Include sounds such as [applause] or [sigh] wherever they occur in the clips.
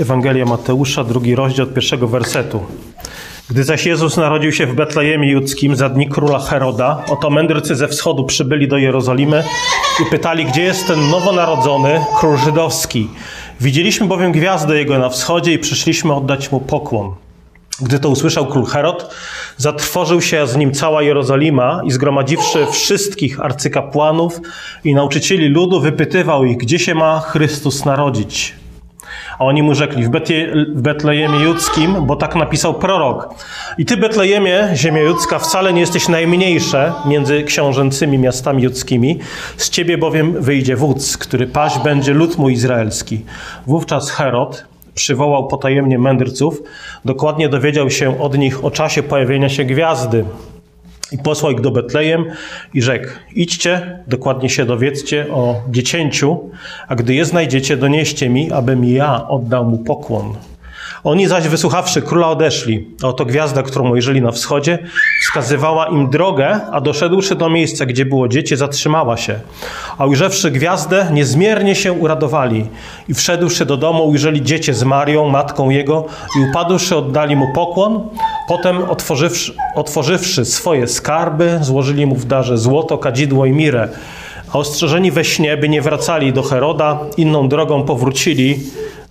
Ewangelia Mateusza, drugi rozdział od pierwszego wersetu. Gdy zaś Jezus narodził się w Betlejemie Judzkim za dni króla Heroda, oto mędrcy ze wschodu przybyli do Jerozolimy i pytali, gdzie jest ten nowonarodzony król żydowski. Widzieliśmy bowiem gwiazdę jego na wschodzie i przyszliśmy oddać mu pokłon. Gdy to usłyszał król Herod, zatrwożył się z nim cała Jerozolima i zgromadziwszy wszystkich arcykapłanów i nauczycieli ludu, wypytywał ich, gdzie się ma Chrystus narodzić. A oni mu rzekli, w, w Betlejemie Judzkim, bo tak napisał prorok. I ty, Betlejemie, ziemia judzka, wcale nie jesteś najmniejsze między książęcymi miastami judzkimi. Z ciebie bowiem wyjdzie wódz, który paść będzie lud mój izraelski. Wówczas Herod przywołał potajemnie mędrców, dokładnie dowiedział się od nich o czasie pojawienia się gwiazdy. I posłał ich do Betlejem i rzekł: Idźcie, dokładnie się dowiedzcie o dziecięciu, a gdy je znajdziecie, donieście mi, abym ja oddał mu pokłon. Oni zaś wysłuchawszy króla odeszli, oto gwiazda, którą ujrzeli na wschodzie, wskazywała im drogę, a doszedłszy do miejsca, gdzie było dziecię, zatrzymała się. A ujrzawszy gwiazdę, niezmiernie się uradowali i wszedłszy do domu, ujrzeli dziecię z Marią, matką jego i upadłszy oddali mu pokłon. Potem otworzywszy, otworzywszy swoje skarby, złożyli mu w darze złoto, kadzidło i mirę. A ostrzeżeni we śnie, by nie wracali do Heroda, inną drogą powrócili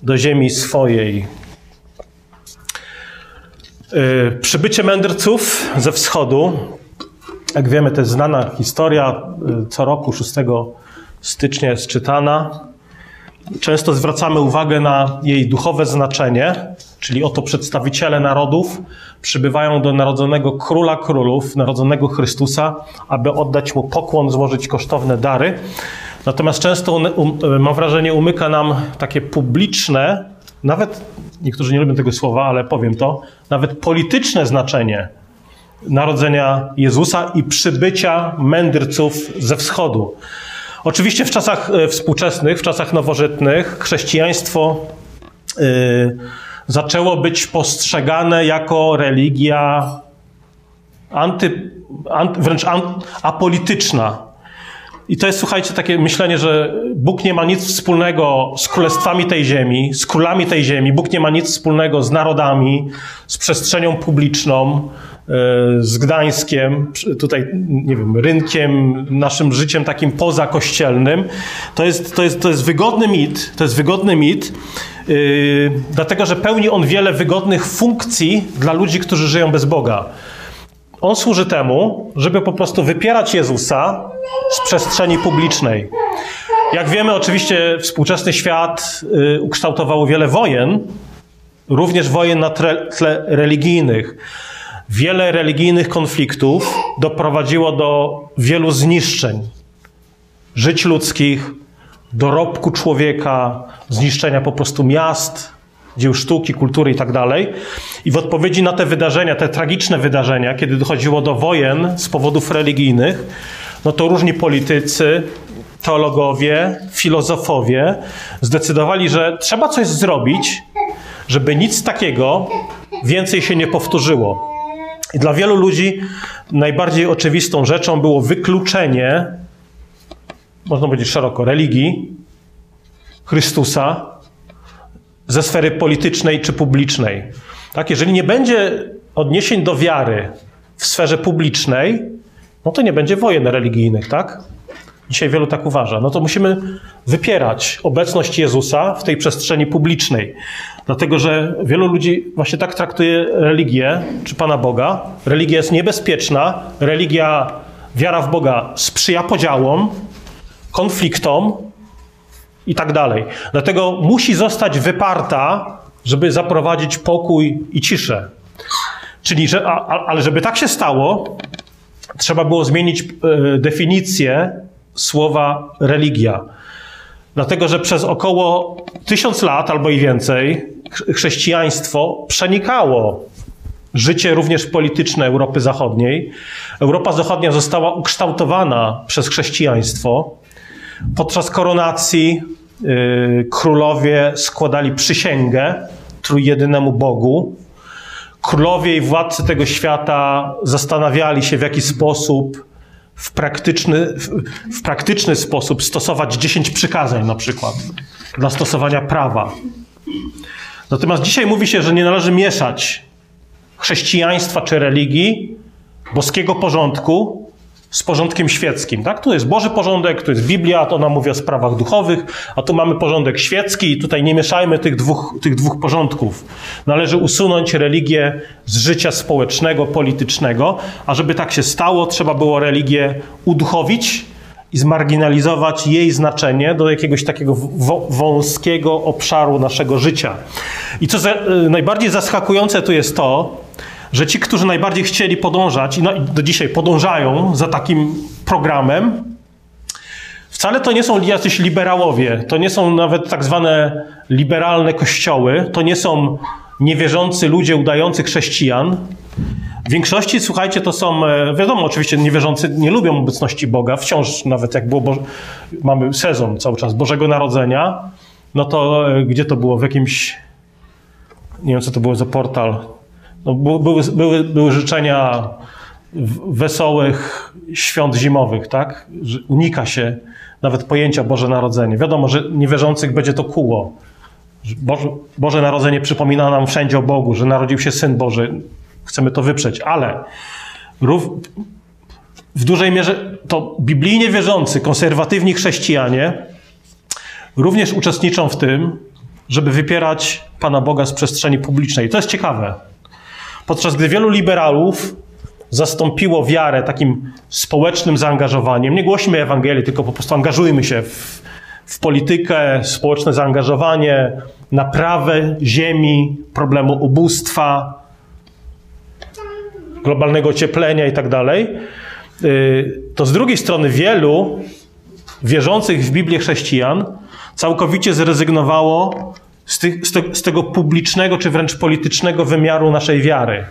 do ziemi swojej. Y, przybycie mędrców ze wschodu, jak wiemy, to jest znana historia, y, co roku 6 stycznia jest czytana. Często zwracamy uwagę na jej duchowe znaczenie, czyli oto przedstawiciele narodów przybywają do narodzonego króla królów, narodzonego Chrystusa, aby oddać mu pokłon, złożyć kosztowne dary. Natomiast często, um, mam wrażenie, umyka nam takie publiczne nawet niektórzy nie lubią tego słowa, ale powiem to, nawet polityczne znaczenie narodzenia Jezusa i przybycia mędrców ze wschodu. Oczywiście w czasach e, współczesnych, w czasach nowożytnych, chrześcijaństwo yy, zaczęło być postrzegane jako religia anty, wręcz apolityczna. I to jest, słuchajcie, takie myślenie, że Bóg nie ma nic wspólnego z królestwami tej ziemi, z królami tej ziemi. Bóg nie ma nic wspólnego z narodami, z przestrzenią publiczną, e, z Gdańskiem, tutaj, nie wiem, rynkiem, naszym życiem takim pozakościelnym. To jest, to jest, to jest wygodny mit, to jest wygodny mit, yy, dlatego że pełni on wiele wygodnych funkcji dla ludzi, którzy żyją bez Boga. On służy temu, żeby po prostu wypierać Jezusa z przestrzeni publicznej. Jak wiemy, oczywiście współczesny świat y, ukształtował wiele wojen, również wojen na tle religijnych. Wiele religijnych konfliktów doprowadziło do wielu zniszczeń żyć ludzkich, dorobku człowieka, zniszczenia po prostu miast, dzieł sztuki, kultury i tak dalej. I w odpowiedzi na te wydarzenia, te tragiczne wydarzenia, kiedy dochodziło do wojen z powodów religijnych, no to różni politycy, teologowie, filozofowie zdecydowali, że trzeba coś zrobić, żeby nic takiego więcej się nie powtórzyło. I dla wielu ludzi najbardziej oczywistą rzeczą było wykluczenie, można powiedzieć szeroko, religii, Chrystusa ze sfery politycznej czy publicznej. Tak, jeżeli nie będzie odniesień do wiary w sferze publicznej, no to nie będzie wojen religijnych, tak? Dzisiaj wielu tak uważa. No to musimy wypierać obecność Jezusa w tej przestrzeni publicznej. Dlatego, że wielu ludzi właśnie tak traktuje religię, czy Pana Boga. Religia jest niebezpieczna, religia, wiara w Boga sprzyja podziałom, konfliktom, i tak dalej. Dlatego musi zostać wyparta, żeby zaprowadzić pokój i ciszę. Czyli, że, a, ale żeby tak się stało, trzeba było zmienić e, definicję słowa religia. Dlatego, że przez około tysiąc lat albo i więcej chrześcijaństwo przenikało życie również polityczne Europy Zachodniej. Europa Zachodnia została ukształtowana przez chrześcijaństwo. Podczas koronacji yy, królowie składali przysięgę trójjedynemu Bogu. Królowie i władcy tego świata zastanawiali się, w jaki sposób w praktyczny, w, w praktyczny sposób stosować dziesięć przykazań na przykład dla stosowania prawa. Natomiast dzisiaj mówi się, że nie należy mieszać chrześcijaństwa czy religii, boskiego porządku z porządkiem świeckim. Tak? Tu jest Boży porządek, tu jest Biblia, to ona mówi o sprawach duchowych, a tu mamy porządek świecki i tutaj nie mieszajmy tych dwóch, tych dwóch porządków. Należy usunąć religię z życia społecznego, politycznego, a żeby tak się stało, trzeba było religię uduchowić i zmarginalizować jej znaczenie do jakiegoś takiego wąskiego obszaru naszego życia. I co za, y, najbardziej zaskakujące tu jest to, że ci, którzy najbardziej chcieli podążać i do dzisiaj podążają za takim programem, wcale to nie są jacyś liberałowie, to nie są nawet tak zwane liberalne kościoły, to nie są niewierzący ludzie udający chrześcijan. W większości, słuchajcie, to są, e, wiadomo, oczywiście niewierzący nie lubią obecności Boga, wciąż nawet jak było, Bo mamy sezon cały czas Bożego Narodzenia, no to e, gdzie to było? W jakimś, nie wiem co to było za portal, no, były, były, były życzenia wesołych świąt zimowych, tak? Unika się nawet pojęcia Boże Narodzenie. Wiadomo, że niewierzących będzie to kuło. Boże, Boże Narodzenie przypomina nam wszędzie o Bogu, że narodził się Syn Boży. Chcemy to wyprzeć, ale w dużej mierze to biblijnie wierzący, konserwatywni chrześcijanie również uczestniczą w tym, żeby wypierać Pana Boga z przestrzeni publicznej. To jest ciekawe. Podczas gdy wielu liberałów zastąpiło wiarę takim społecznym zaangażowaniem. Nie głośmy Ewangelii, tylko po prostu angażujmy się w, w politykę, społeczne zaangażowanie, naprawę ziemi, problemu ubóstwa, globalnego ocieplenia i tak. Y, to z drugiej strony wielu wierzących w Biblię chrześcijan całkowicie zrezygnowało z, tych, z, te, z tego publicznego czy wręcz politycznego wymiaru naszej wiary.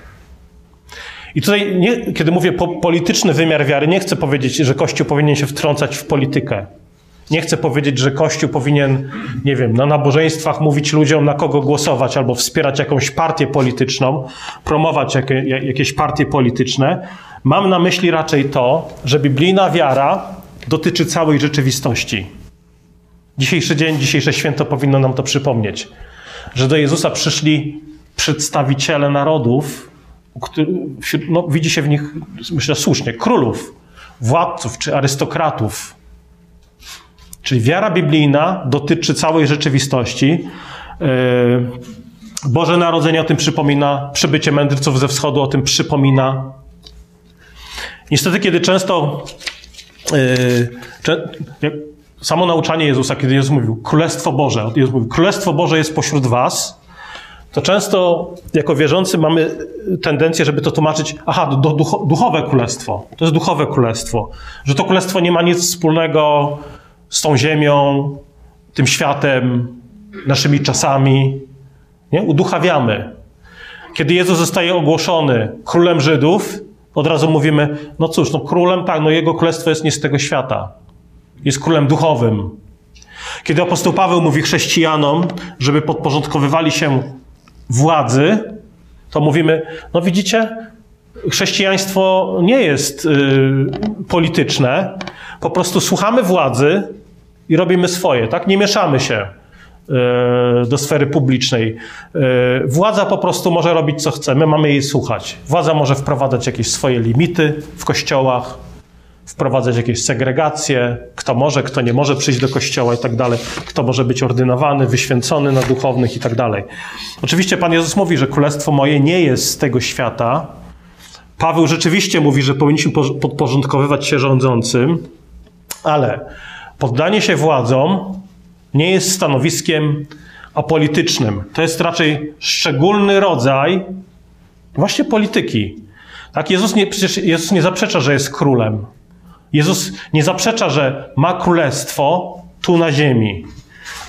I tutaj, nie, kiedy mówię po, polityczny wymiar wiary, nie chcę powiedzieć, że Kościół powinien się wtrącać w politykę. Nie chcę powiedzieć, że Kościół powinien, nie wiem, na nabożeństwach mówić ludziom, na kogo głosować, albo wspierać jakąś partię polityczną, promować jakie, jakieś partie polityczne. Mam na myśli raczej to, że biblijna wiara dotyczy całej rzeczywistości. Dzisiejszy dzień, dzisiejsze święto powinno nam to przypomnieć, że do Jezusa przyszli przedstawiciele narodów, no, widzi się w nich, myślę słusznie, królów, władców czy arystokratów. Czyli wiara biblijna dotyczy całej rzeczywistości. E, Boże Narodzenie o tym przypomina, przybycie mędrców ze wschodu o tym przypomina. Niestety, kiedy często yy, samo nauczanie Jezusa, kiedy Jezus mówił Królestwo Boże, Jezus mówił Królestwo Boże jest pośród was, to często jako wierzący mamy tendencję, żeby to tłumaczyć, aha, do, ducho, duchowe królestwo. To jest duchowe królestwo. Że to królestwo nie ma nic wspólnego z tą ziemią, tym światem, naszymi czasami. Nie? Uduchawiamy. Kiedy Jezus zostaje ogłoszony królem Żydów, od razu mówimy, no cóż, no królem, tak, no jego królestwo jest nie z tego świata jest królem duchowym. Kiedy apostoł Paweł mówi chrześcijanom, żeby podporządkowywali się władzy, to mówimy, no widzicie, chrześcijaństwo nie jest y, polityczne, po prostu słuchamy władzy i robimy swoje, tak? Nie mieszamy się y, do sfery publicznej. Y, władza po prostu może robić co chce, my mamy jej słuchać. Władza może wprowadzać jakieś swoje limity w kościołach, wprowadzać jakieś segregacje, kto może, kto nie może przyjść do kościoła i tak dalej, kto może być ordynowany, wyświęcony na duchownych i tak dalej. Oczywiście Pan Jezus mówi, że królestwo moje nie jest z tego świata. Paweł rzeczywiście mówi, że powinniśmy podporządkowywać się rządzącym, ale poddanie się władzom nie jest stanowiskiem apolitycznym. To jest raczej szczególny rodzaj właśnie polityki. Tak, Jezus nie, przecież Jezus nie zaprzecza, że jest królem. Jezus nie zaprzecza, że ma królestwo tu na ziemi.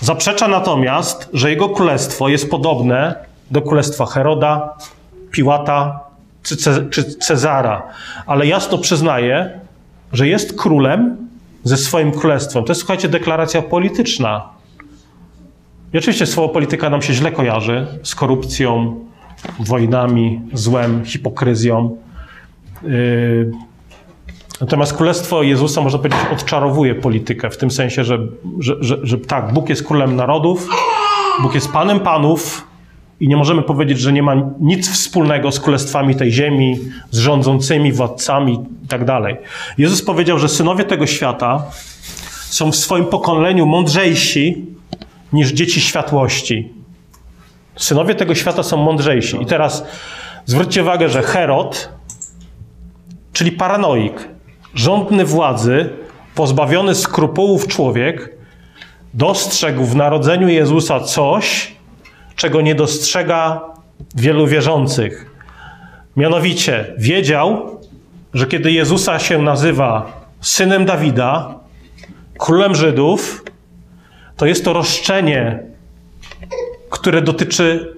Zaprzecza natomiast, że jego królestwo jest podobne do królestwa Heroda, Piłata czy, Ce czy Cezara. Ale jasno przyznaje, że jest królem ze swoim królestwem. To jest, słuchajcie, deklaracja polityczna. I oczywiście słowo polityka nam się źle kojarzy z korupcją, wojnami, złem, hipokryzją. Yy, Natomiast Królestwo Jezusa, można powiedzieć, odczarowuje politykę w tym sensie, że, że, że, że tak, Bóg jest królem narodów, Bóg jest Panem Panów, I nie możemy powiedzieć, że nie ma nic wspólnego z królestwami tej ziemi, z rządzącymi, władcami i tak. Jezus powiedział, że synowie tego świata są w swoim pokoleniu mądrzejsi niż dzieci światłości. Synowie tego świata są mądrzejsi. I teraz zwróćcie uwagę, że Herod, czyli paranoik, rządny władzy, pozbawiony skrupułów człowiek, dostrzegł w narodzeniu Jezusa coś, czego nie dostrzega wielu wierzących. Mianowicie wiedział, że kiedy Jezusa się nazywa synem Dawida, królem Żydów, to jest to roszczenie, które dotyczy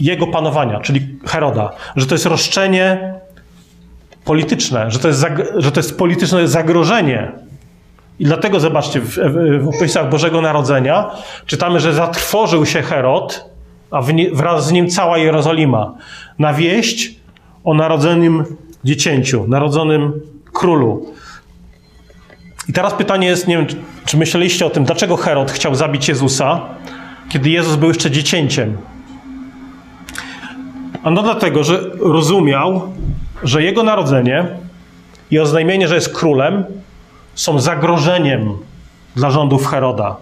jego panowania, czyli Heroda, że to jest roszczenie polityczne, że to jest, że to jest polityczne zagrożenie. I dlatego zobaczcie, w, w opisach Bożego Narodzenia czytamy, że zatrwożył się Herod, a wraz z nim cała Jerozolima, na wieść o narodzonym dziecięciu, narodzonym królu. I teraz pytanie jest, nie wiem, czy myśleliście o tym, dlaczego Herod chciał zabić Jezusa, kiedy Jezus był jeszcze dziecięciem? Ano dlatego, że rozumiał, że jego narodzenie i oznajmienie, że jest królem, są zagrożeniem dla rządów Heroda.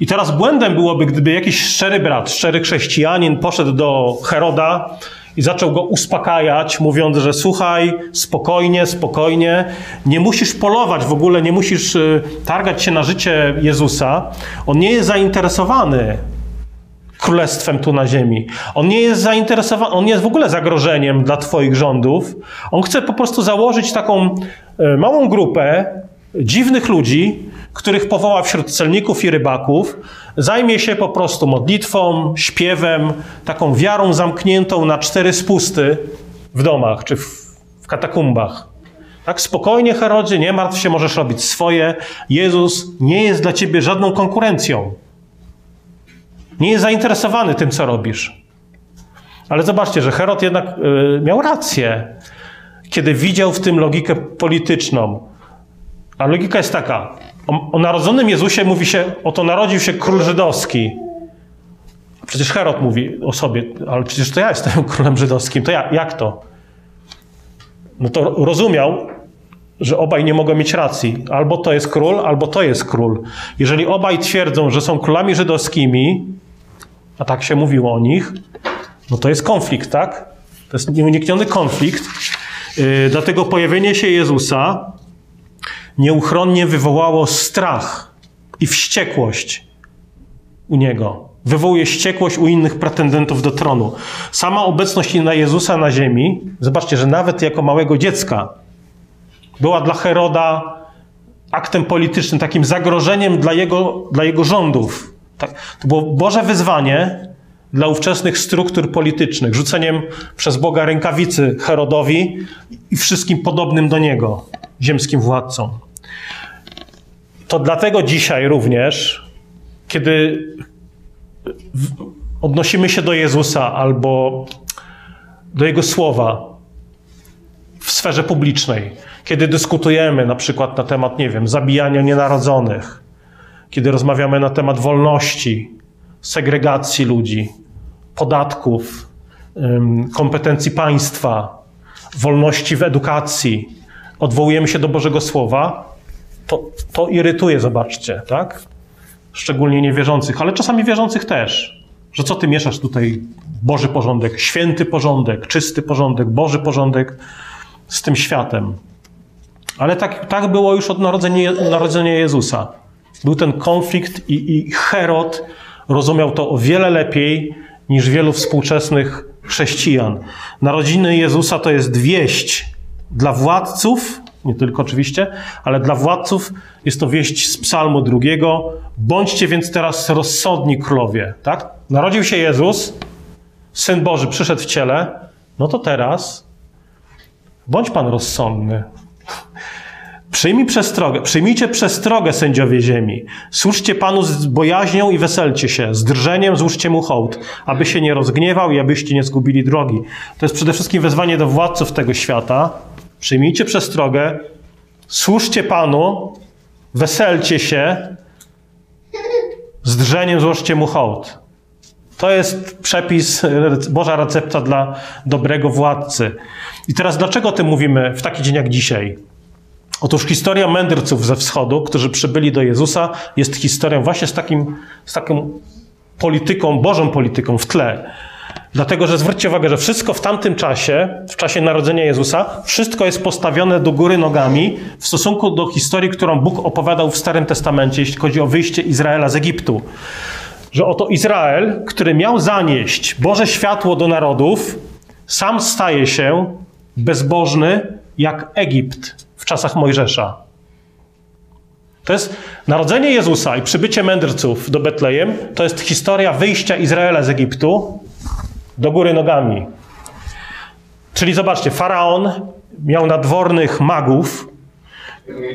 I teraz błędem byłoby, gdyby jakiś szczery brat, szczery chrześcijanin poszedł do Heroda i zaczął go uspokajać, mówiąc, że słuchaj, spokojnie, spokojnie, nie musisz polować w ogóle, nie musisz y, targać się na życie Jezusa. On nie jest zainteresowany królestwem tu na ziemi. On nie jest zainteresowany, on nie jest w ogóle zagrożeniem dla Twoich rządów. On chce po prostu założyć taką y, małą grupę dziwnych ludzi, których powoła wśród celników i rybaków, zajmie się po prostu modlitwą, śpiewem, taką wiarą zamkniętą na cztery spusty w domach czy w, w katakumbach. Tak spokojnie, Herodzie, nie martw się, możesz robić swoje. Jezus nie jest dla ciebie żadną konkurencją. Nie jest zainteresowany tym, co robisz. Ale zobaczcie, że Herod jednak y, miał rację, kiedy widział w tym logikę polityczną. A logika jest taka: o, o narodzonym Jezusie mówi się, oto narodził się król żydowski. Przecież Herod mówi o sobie, ale przecież to ja jestem [laughs] królem żydowskim. To ja, jak to? No to rozumiał, że obaj nie mogą mieć racji. Albo to jest król, albo to jest król. Jeżeli obaj twierdzą, że są królami żydowskimi, a tak się mówiło o nich, no to jest konflikt, tak? To jest nieunikniony konflikt. Yy, dlatego pojawienie się Jezusa nieuchronnie wywołało strach i wściekłość u niego. Wywołuje wściekłość u innych pretendentów do tronu. Sama obecność na Jezusa na ziemi, zobaczcie, że nawet jako małego dziecka, była dla Heroda aktem politycznym, takim zagrożeniem dla jego, dla jego rządów. Tak, to było Boże wyzwanie dla ówczesnych struktur politycznych, rzuceniem przez Boga rękawicy Herodowi i wszystkim podobnym do niego ziemskim władcom. To dlatego dzisiaj również, kiedy odnosimy się do Jezusa albo do Jego słowa w sferze publicznej, kiedy dyskutujemy na przykład na temat, nie wiem, zabijania nienarodzonych, kiedy rozmawiamy na temat wolności, segregacji ludzi, podatków, kompetencji państwa, wolności w edukacji, odwołujemy się do Bożego Słowa, to, to irytuje, zobaczcie, tak? Szczególnie niewierzących, ale czasami wierzących też. Że co ty mieszasz tutaj Boży porządek, święty porządek, czysty porządek, Boży porządek z tym światem. Ale tak, tak było już od narodzenia, narodzenia Jezusa. Był ten konflikt i, i Herod rozumiał to o wiele lepiej niż wielu współczesnych chrześcijan. Narodziny Jezusa to jest wieść dla władców, nie tylko oczywiście, ale dla władców jest to wieść z Psalmu drugiego. Bądźcie więc teraz rozsądni królowie, tak? Narodził się Jezus, Syn Boży przyszedł w ciele, no to teraz bądź Pan rozsądny. Przyjmij przestrogę, przyjmijcie przestrogę sędziowie ziemi. Służcie Panu z bojaźnią i weselcie się. Z drżeniem złóżcie Mu hołd, aby się nie rozgniewał i abyście nie zgubili drogi. To jest przede wszystkim wezwanie do władców tego świata, Przyjmijcie przestrogę, służcie Panu, weselcie się, z drżeniem złożcie Mu hołd. To jest przepis, Boża recepta dla dobrego władcy. I teraz dlaczego o tym mówimy w taki dzień jak dzisiaj? Otóż historia mędrców ze wschodu, którzy przybyli do Jezusa, jest historią właśnie z, takim, z taką polityką, Bożą polityką w tle. Dlatego, że zwróćcie uwagę, że wszystko w tamtym czasie, w czasie narodzenia Jezusa, wszystko jest postawione do góry nogami w stosunku do historii, którą Bóg opowiadał w Starym Testamencie, jeśli chodzi o wyjście Izraela z Egiptu. Że oto Izrael, który miał zanieść Boże światło do narodów, sam staje się bezbożny jak Egipt w czasach Mojżesza. To jest narodzenie Jezusa i przybycie mędrców do Betlejem, to jest historia wyjścia Izraela z Egiptu do góry nogami. Czyli zobaczcie, faraon miał nadwornych magów,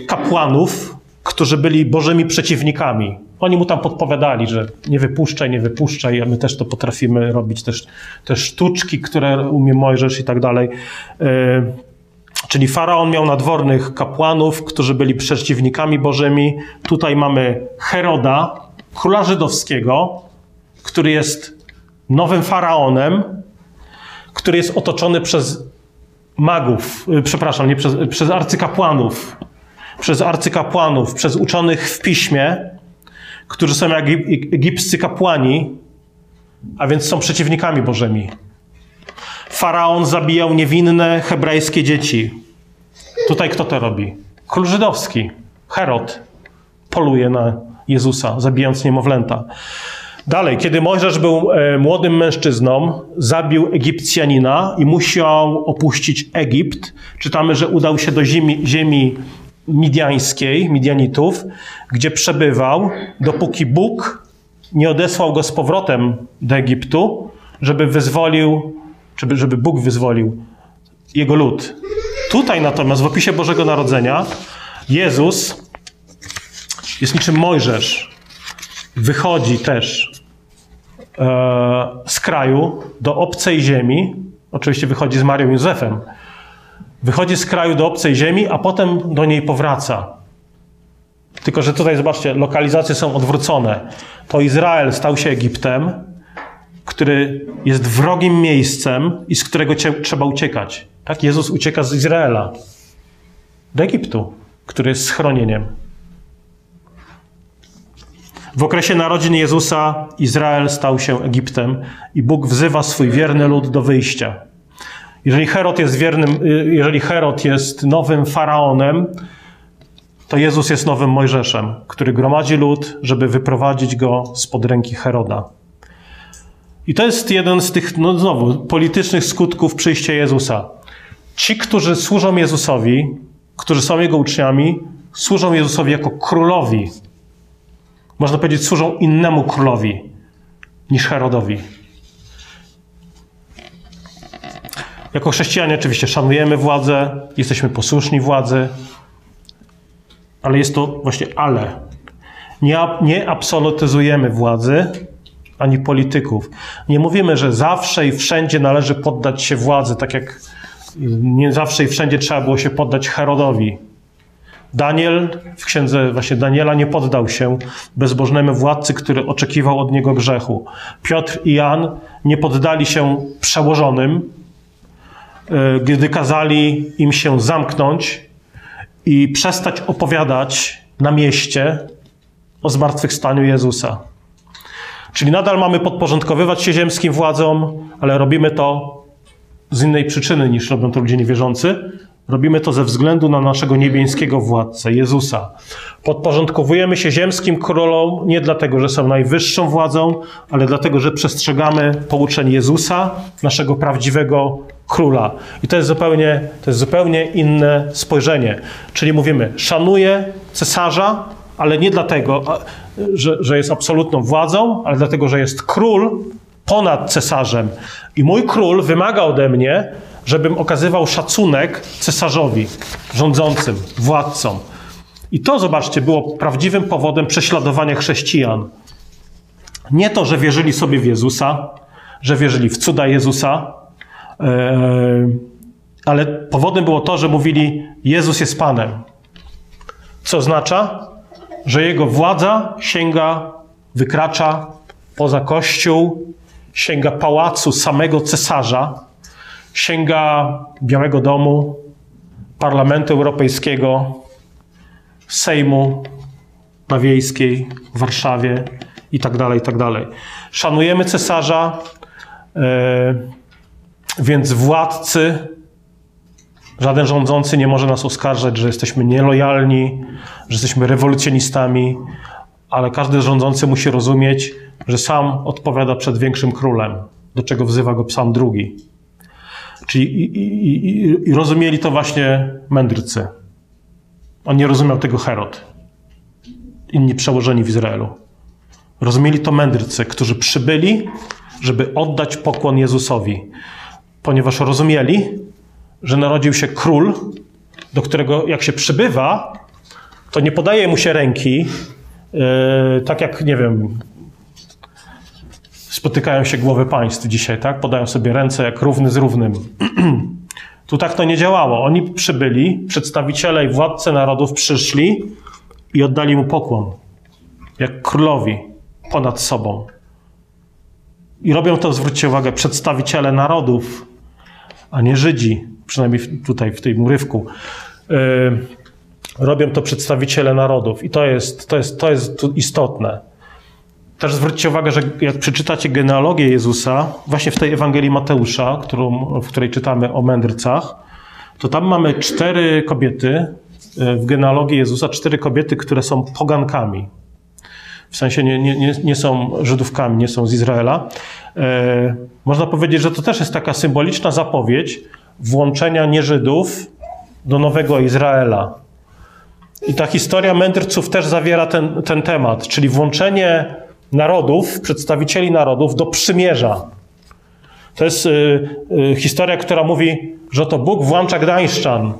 kapłanów, którzy byli bożymi przeciwnikami. Oni mu tam podpowiadali, że nie wypuszczaj, nie wypuszczaj, a my też to potrafimy robić, też te sztuczki, które umie Mojżesz i tak dalej. Czyli faraon miał nadwornych kapłanów, którzy byli przeciwnikami bożymi. Tutaj mamy Heroda, króla żydowskiego, który jest nowym faraonem, który jest otoczony przez magów, y, przepraszam, nie przez, przez arcykapłanów, przez arcykapłanów, przez uczonych w piśmie, którzy są jak egipscy kapłani, a więc są przeciwnikami bożymi. Faraon zabijał niewinne hebrajskie dzieci. Tutaj kto to robi? Król żydowski, Herod, poluje na Jezusa, zabijając niemowlęta. Dalej, kiedy Mojżesz był e, młodym mężczyzną, zabił Egipcjanina i musiał opuścić Egipt. Czytamy, że udał się do ziemi, ziemi midiańskiej, Midianitów, gdzie przebywał, dopóki Bóg nie odesłał go z powrotem do Egiptu, żeby wyzwolił, żeby, żeby Bóg wyzwolił jego lud. Tutaj natomiast w opisie Bożego Narodzenia Jezus jest niczym Mojżesz. Wychodzi też e, z kraju do obcej ziemi. Oczywiście wychodzi z Marią Józefem, Wychodzi z kraju do obcej ziemi, a potem do niej powraca. Tylko, że tutaj zobaczcie, lokalizacje są odwrócone. To Izrael stał się Egiptem, który jest wrogim miejscem i z którego trzeba uciekać. Tak, Jezus ucieka z Izraela do Egiptu, który jest schronieniem. W okresie narodzin Jezusa Izrael stał się Egiptem i Bóg wzywa swój wierny lud do wyjścia. Jeżeli Herod jest wiernym, y, jeżeli Herod jest nowym faraonem, to Jezus jest nowym Mojżeszem, który gromadzi lud, żeby wyprowadzić go spod ręki Heroda. I to jest jeden z tych, no znowu, politycznych skutków przyjścia Jezusa. Ci, którzy służą Jezusowi, którzy są Jego uczniami, służą Jezusowi jako królowi. Można powiedzieć, służą innemu królowi niż Herodowi. Jako chrześcijanie oczywiście szanujemy władzę, jesteśmy posłuszni władzy, ale jest to właśnie ale. Nie, nie absolutyzujemy władzy ani polityków. Nie mówimy, że zawsze i wszędzie należy poddać się władzy, tak jak nie zawsze i wszędzie trzeba było się poddać Herodowi. Daniel w księdze właśnie Daniela nie poddał się bezbożnemu władcy, który oczekiwał od niego grzechu. Piotr i Jan nie poddali się przełożonym, E, gdy kazali im się zamknąć i przestać opowiadać na mieście o zmartwychwstaniu Jezusa. Czyli nadal mamy podporządkowywać się ziemskim władzom, ale robimy to z innej przyczyny niż robią to ludzie niewierzący, Robimy to ze względu na naszego niebieskiego władcę, Jezusa. Podporządkowujemy się ziemskim królom nie dlatego, że są najwyższą władzą, ale dlatego, że przestrzegamy pouczeń Jezusa, naszego prawdziwego króla. I to jest zupełnie, to jest zupełnie inne spojrzenie. Czyli mówimy, szanuję cesarza, ale nie dlatego, że, że jest absolutną władzą, ale dlatego, że jest król ponad cesarzem. I mój król wymaga ode mnie, żebym okazywał szacunek cesarzowi, rządzącym, władcom. I to, zobaczcie, było prawdziwym powodem prześladowania chrześcijan. Nie to, że wierzyli sobie w Jezusa, że wierzyli w cuda Jezusa, e, ale powodem było to, że mówili: Jezus jest Panem. Co oznacza, że jego władza sięga, wykracza poza Kościół sięga pałacu samego cesarza, sięga Białego Domu, Parlamentu Europejskiego, Sejmu na Wiejskiej, w Warszawie i tak dalej, i tak. Szanujemy cesarza, e, więc władcy, żaden rządzący nie może nas oskarżać, że jesteśmy nielojalni, że jesteśmy rewolucjonistami, ale każdy rządzący musi rozumieć, że sam odpowiada przed większym królem, do czego wzywa go psalm drugi. Czyli i, i, i, i rozumieli to właśnie mędrcy. On nie rozumiał tego Herod. Inni przełożeni w Izraelu. Rozumieli to mędrcy, którzy przybyli, żeby oddać pokłon Jezusowi, ponieważ rozumieli, że narodził się król, do którego jak się przybywa, to nie podaje mu się ręki, yy, tak jak, nie wiem, spotykają się głowy państw dzisiaj, tak? Podają sobie ręce jak równy z równym. [clears throat] tu tak to nie działało. Oni przybyli, przedstawiciele i władcy narodów przyszli i oddali mu pokłon, jak królowi, ponad sobą. I robią to, zwróćcie uwagę, przedstawiciele narodów, a nie Żydzi, przynajmniej tutaj w tym urywku. Yy, robią to przedstawiciele narodów i to jest, to jest, to jest istotne. Też zwróćcie uwagę, że jak przeczytacie genealogię Jezusa, właśnie w tej Ewangelii Mateusza, którą, w której czytamy o mędrcach, to tam mamy cztery kobiety, e, w genealogii Jezusa, cztery kobiety, które są pogankami. W sensie nie, nie, nie są Żydówkami, nie są z Izraela. E, można powiedzieć, że to też jest taka symboliczna zapowiedź włączenia nieżydów do nowego Izraela. I ta historia mędrców też zawiera ten, ten temat, czyli włączenie narodów, przedstawicieli narodów do przymierza. To jest y, y, historia, która mówi, że to Bóg włącza Gdańszczan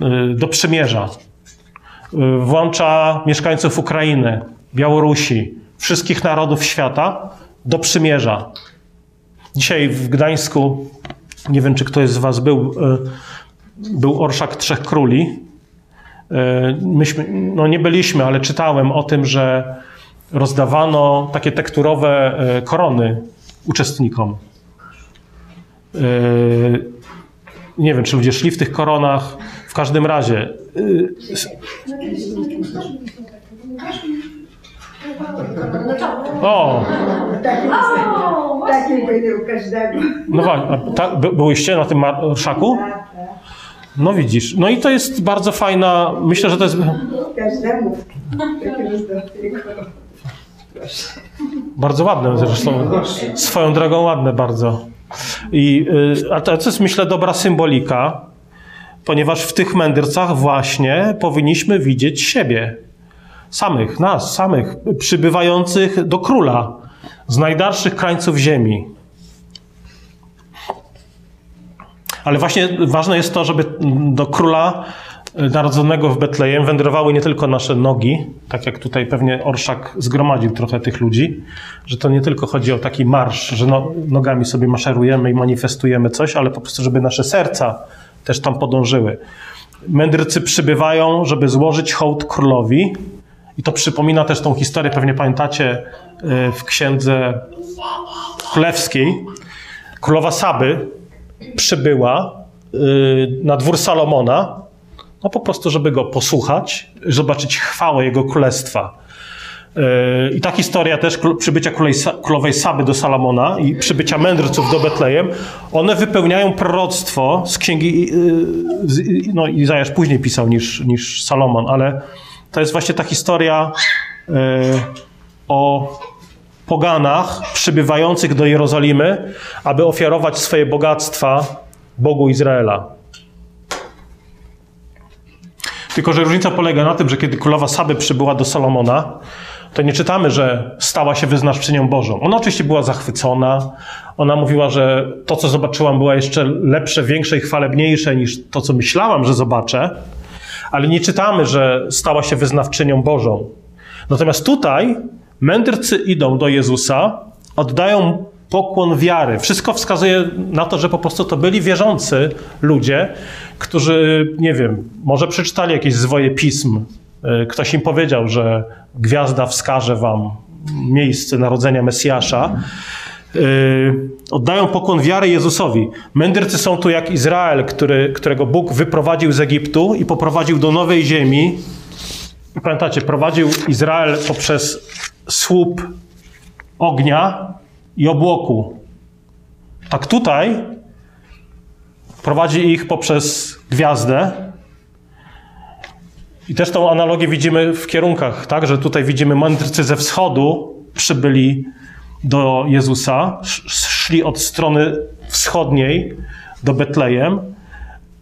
y, do przymierza. Y, włącza mieszkańców Ukrainy, Białorusi, wszystkich narodów świata do przymierza. Dzisiaj w Gdańsku, nie wiem czy ktoś z Was był, y, był Orszak Trzech Króli. Y, myśmy, no nie byliśmy, ale czytałem o tym, że rozdawano takie tekturowe e, korony uczestnikom. E, nie wiem, czy ludzie szli w tych koronach. W każdym razie. O! Taki będzie u każdego. No właśnie, tak, byłyście na tym marszaku? No widzisz. No i to jest bardzo fajna, myślę, że to jest... Każdemu. Bardzo ładne zresztą. Swoją drogą ładne bardzo. I, y, a to jest, myślę, dobra symbolika, ponieważ w tych mędrcach właśnie powinniśmy widzieć siebie. Samych, nas, samych, przybywających do króla z najdalszych krańców ziemi. Ale właśnie ważne jest to, żeby do króla narodzonego w Betlejem wędrowały nie tylko nasze nogi, tak jak tutaj pewnie Orszak zgromadził trochę tych ludzi, że to nie tylko chodzi o taki marsz, że no, nogami sobie maszerujemy i manifestujemy coś, ale po prostu, żeby nasze serca też tam podążyły. Mędrcy przybywają, żeby złożyć hołd królowi i to przypomina też tą historię, pewnie pamiętacie e, w księdze królewskiej. Królowa Saby przybyła e, na dwór Salomona no po prostu, żeby go posłuchać, zobaczyć chwałę jego królestwa. Yy, I ta historia też przybycia królowej Saby do Salomona i przybycia mędrców do Betlejem, one wypełniają proroctwo z księgi, no Izajasz później pisał niż, niż Salomon, ale to jest właśnie ta historia yy, o poganach przybywających do Jerozolimy, aby ofiarować swoje bogactwa Bogu Izraela. Tylko, że różnica polega na tym, że kiedy królowa Saby przybyła do Salomona, to nie czytamy, że stała się wyznawczynią Bożą. Ona oczywiście była zachwycona. Ona mówiła, że to, co zobaczyłam, było jeszcze lepsze, większe i chwalebniejsze niż to, co myślałam, że zobaczę. Ale nie czytamy, że stała się wyznawczynią Bożą. Natomiast tutaj mędrcy idą do Jezusa, oddają pokłon wiary. Wszystko wskazuje na to, że po prostu to byli wierzący ludzie, którzy, nie wiem, może przeczytali jakieś zwoje pism. E, ktoś im powiedział, że gwiazda wskaże wam miejsce narodzenia Mesjasza. Yy, oddają pokłon wiary Jezusowi. Mędrcy są tu jak Izrael, który, którego Bóg wyprowadził z Egiptu i poprowadził do nowej ziemi. Pamiętacie, prowadził Izrael poprzez słup ognia i obłoku. Tak tutaj prowadzi ich poprzez gwiazdę. I też tą analogię widzimy w kierunkach, tak? Że tutaj widzimy mędrcy ze wschodu przybyli do Jezusa, szli od strony wschodniej do Betlejem.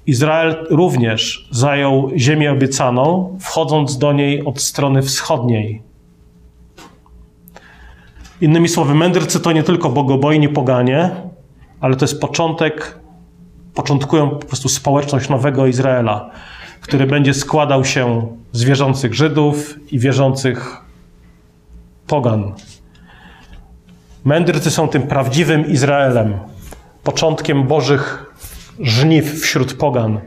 Izrael również zajął ziemię obiecaną, wchodząc do niej od strony wschodniej. Innymi słowy, mędrcy to nie tylko bogobojni poganie, ale to jest początek, początkują po prostu społeczność nowego Izraela, który będzie składał się z wierzących Żydów i wierzących pogan. Mędrcy są tym prawdziwym Izraelem, początkiem Bożych żniw wśród pogan.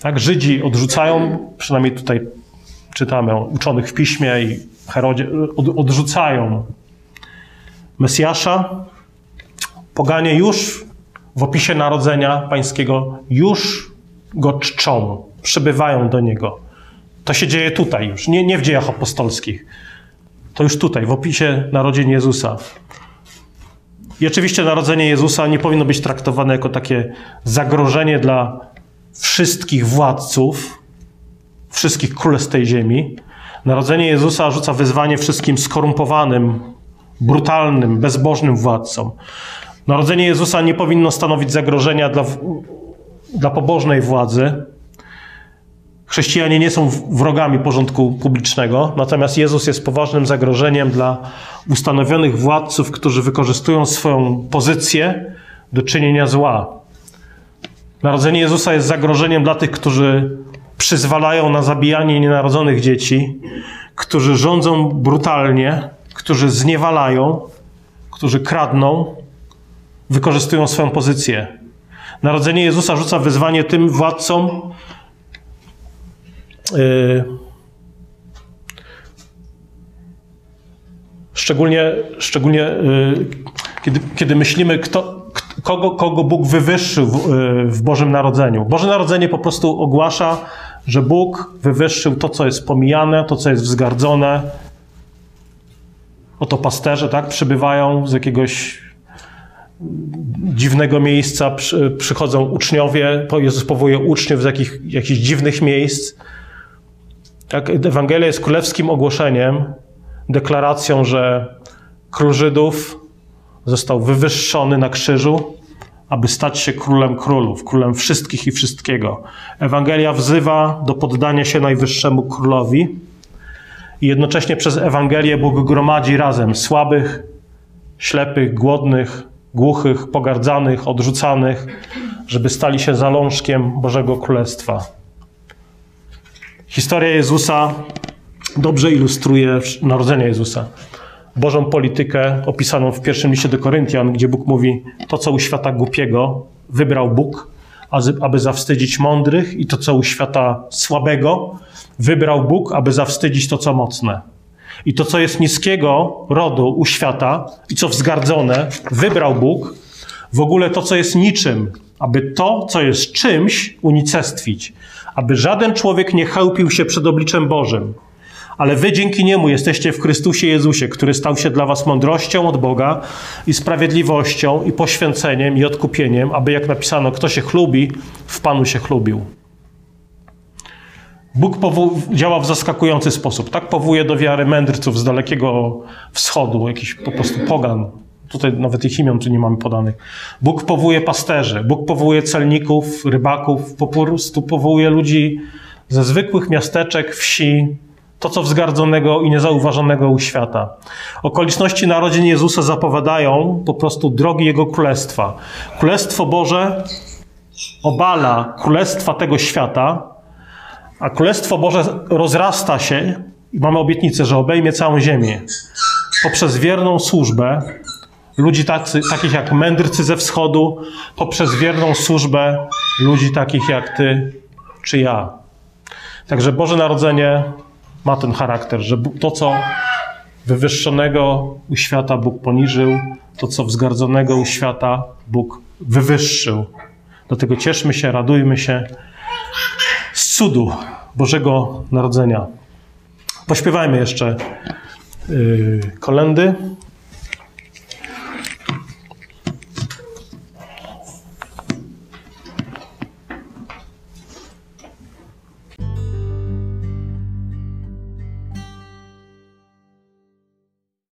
Tak, Żydzi odrzucają, przynajmniej tutaj czytamy uczonych w piśmie i Herodzie, odrzucają Mesjasza. Poganie już w opisie narodzenia pańskiego już go czczą, przybywają do niego. To się dzieje tutaj już, nie, nie w dziejach apostolskich. To już tutaj, w opisie narodzin Jezusa. I oczywiście narodzenie Jezusa nie powinno być traktowane jako takie zagrożenie dla wszystkich władców, wszystkich królestw tej ziemi. Narodzenie Jezusa rzuca wyzwanie wszystkim skorumpowanym, brutalnym, bezbożnym władcom. Narodzenie Jezusa nie powinno stanowić zagrożenia dla, dla pobożnej władzy. Chrześcijanie nie są wrogami porządku publicznego, natomiast Jezus jest poważnym zagrożeniem dla ustanowionych władców, którzy wykorzystują swoją pozycję do czynienia zła. Narodzenie Jezusa jest zagrożeniem dla tych, którzy przyzwalają na zabijanie nienarodzonych dzieci, którzy rządzą brutalnie, którzy zniewalają, którzy kradną, wykorzystują swoją pozycję. Narodzenie Jezusa rzuca wyzwanie tym władcom, szczególnie, szczególnie yy, kiedy, kiedy myślimy, kto, kogo, kogo Bóg wywyższył w, yy, w Bożym Narodzeniu. Boże Narodzenie po prostu ogłasza, że Bóg wywyższył to, co jest pomijane, to, co jest wzgardzone, Oto pasterze, tak, przybywają z jakiegoś dziwnego miejsca, przy, przychodzą uczniowie, Jezus powołuje uczniów z jakich, jakichś dziwnych miejsc. Tak, Ewangelia jest królewskim ogłoszeniem, deklaracją, że król Żydów został wywyższony na krzyżu, aby stać się królem królów, królem wszystkich i wszystkiego. Ewangelia wzywa do poddania się najwyższemu królowi i jednocześnie przez Ewangelię Bóg gromadzi razem słabych, ślepych, głodnych, głuchych, pogardzanych, odrzucanych, żeby stali się zalążkiem Bożego Królestwa. Historia Jezusa dobrze ilustruje narodzenie Jezusa. Bożą politykę opisaną w pierwszym liście do Koryntian, gdzie Bóg mówi: To, co u świata głupiego, wybrał Bóg, aby zawstydzić mądrych, i to, co u świata słabego, wybrał Bóg, aby zawstydzić to, co mocne. I to, co jest niskiego rodu u świata i co wzgardzone, wybrał Bóg. W ogóle to, co jest niczym, aby to, co jest czymś, unicestwić. Aby żaden człowiek nie chełpił się przed obliczem Bożym. Ale wy dzięki niemu jesteście w Chrystusie Jezusie, który stał się dla was mądrością od Boga i sprawiedliwością i poświęceniem i odkupieniem, aby jak napisano, kto się chlubi, w Panu się chlubił. Bóg działa w zaskakujący sposób. Tak powołuje do wiary mędrców z dalekiego wschodu, jakiś po prostu pogan. Tutaj nawet ich imion tu nie mamy podanych. Bóg powołuje pasterzy, Bóg powołuje celników, rybaków, po prostu powołuje ludzi ze zwykłych miasteczek, wsi, to co wzgardzonego i niezauważonego u świata. Okoliczności narodzin Jezusa zapowiadają po prostu drogi Jego Królestwa. Królestwo Boże obala królestwa tego świata, a Królestwo Boże rozrasta się i mamy obietnicę, że obejmie całą ziemię poprzez wierną służbę ludzi tacy, takich jak mędrcy ze wschodu, poprzez wierną służbę ludzi takich jak ty czy ja. Także Boże Narodzenie ma ten charakter, że to, co wywyższonego u świata Bóg poniżył, to co wzgardzonego u świata Bóg wywyższył. Dlatego cieszmy się, radujmy się z cudu Bożego Narodzenia. Pośpiewajmy jeszcze yy, kolendy.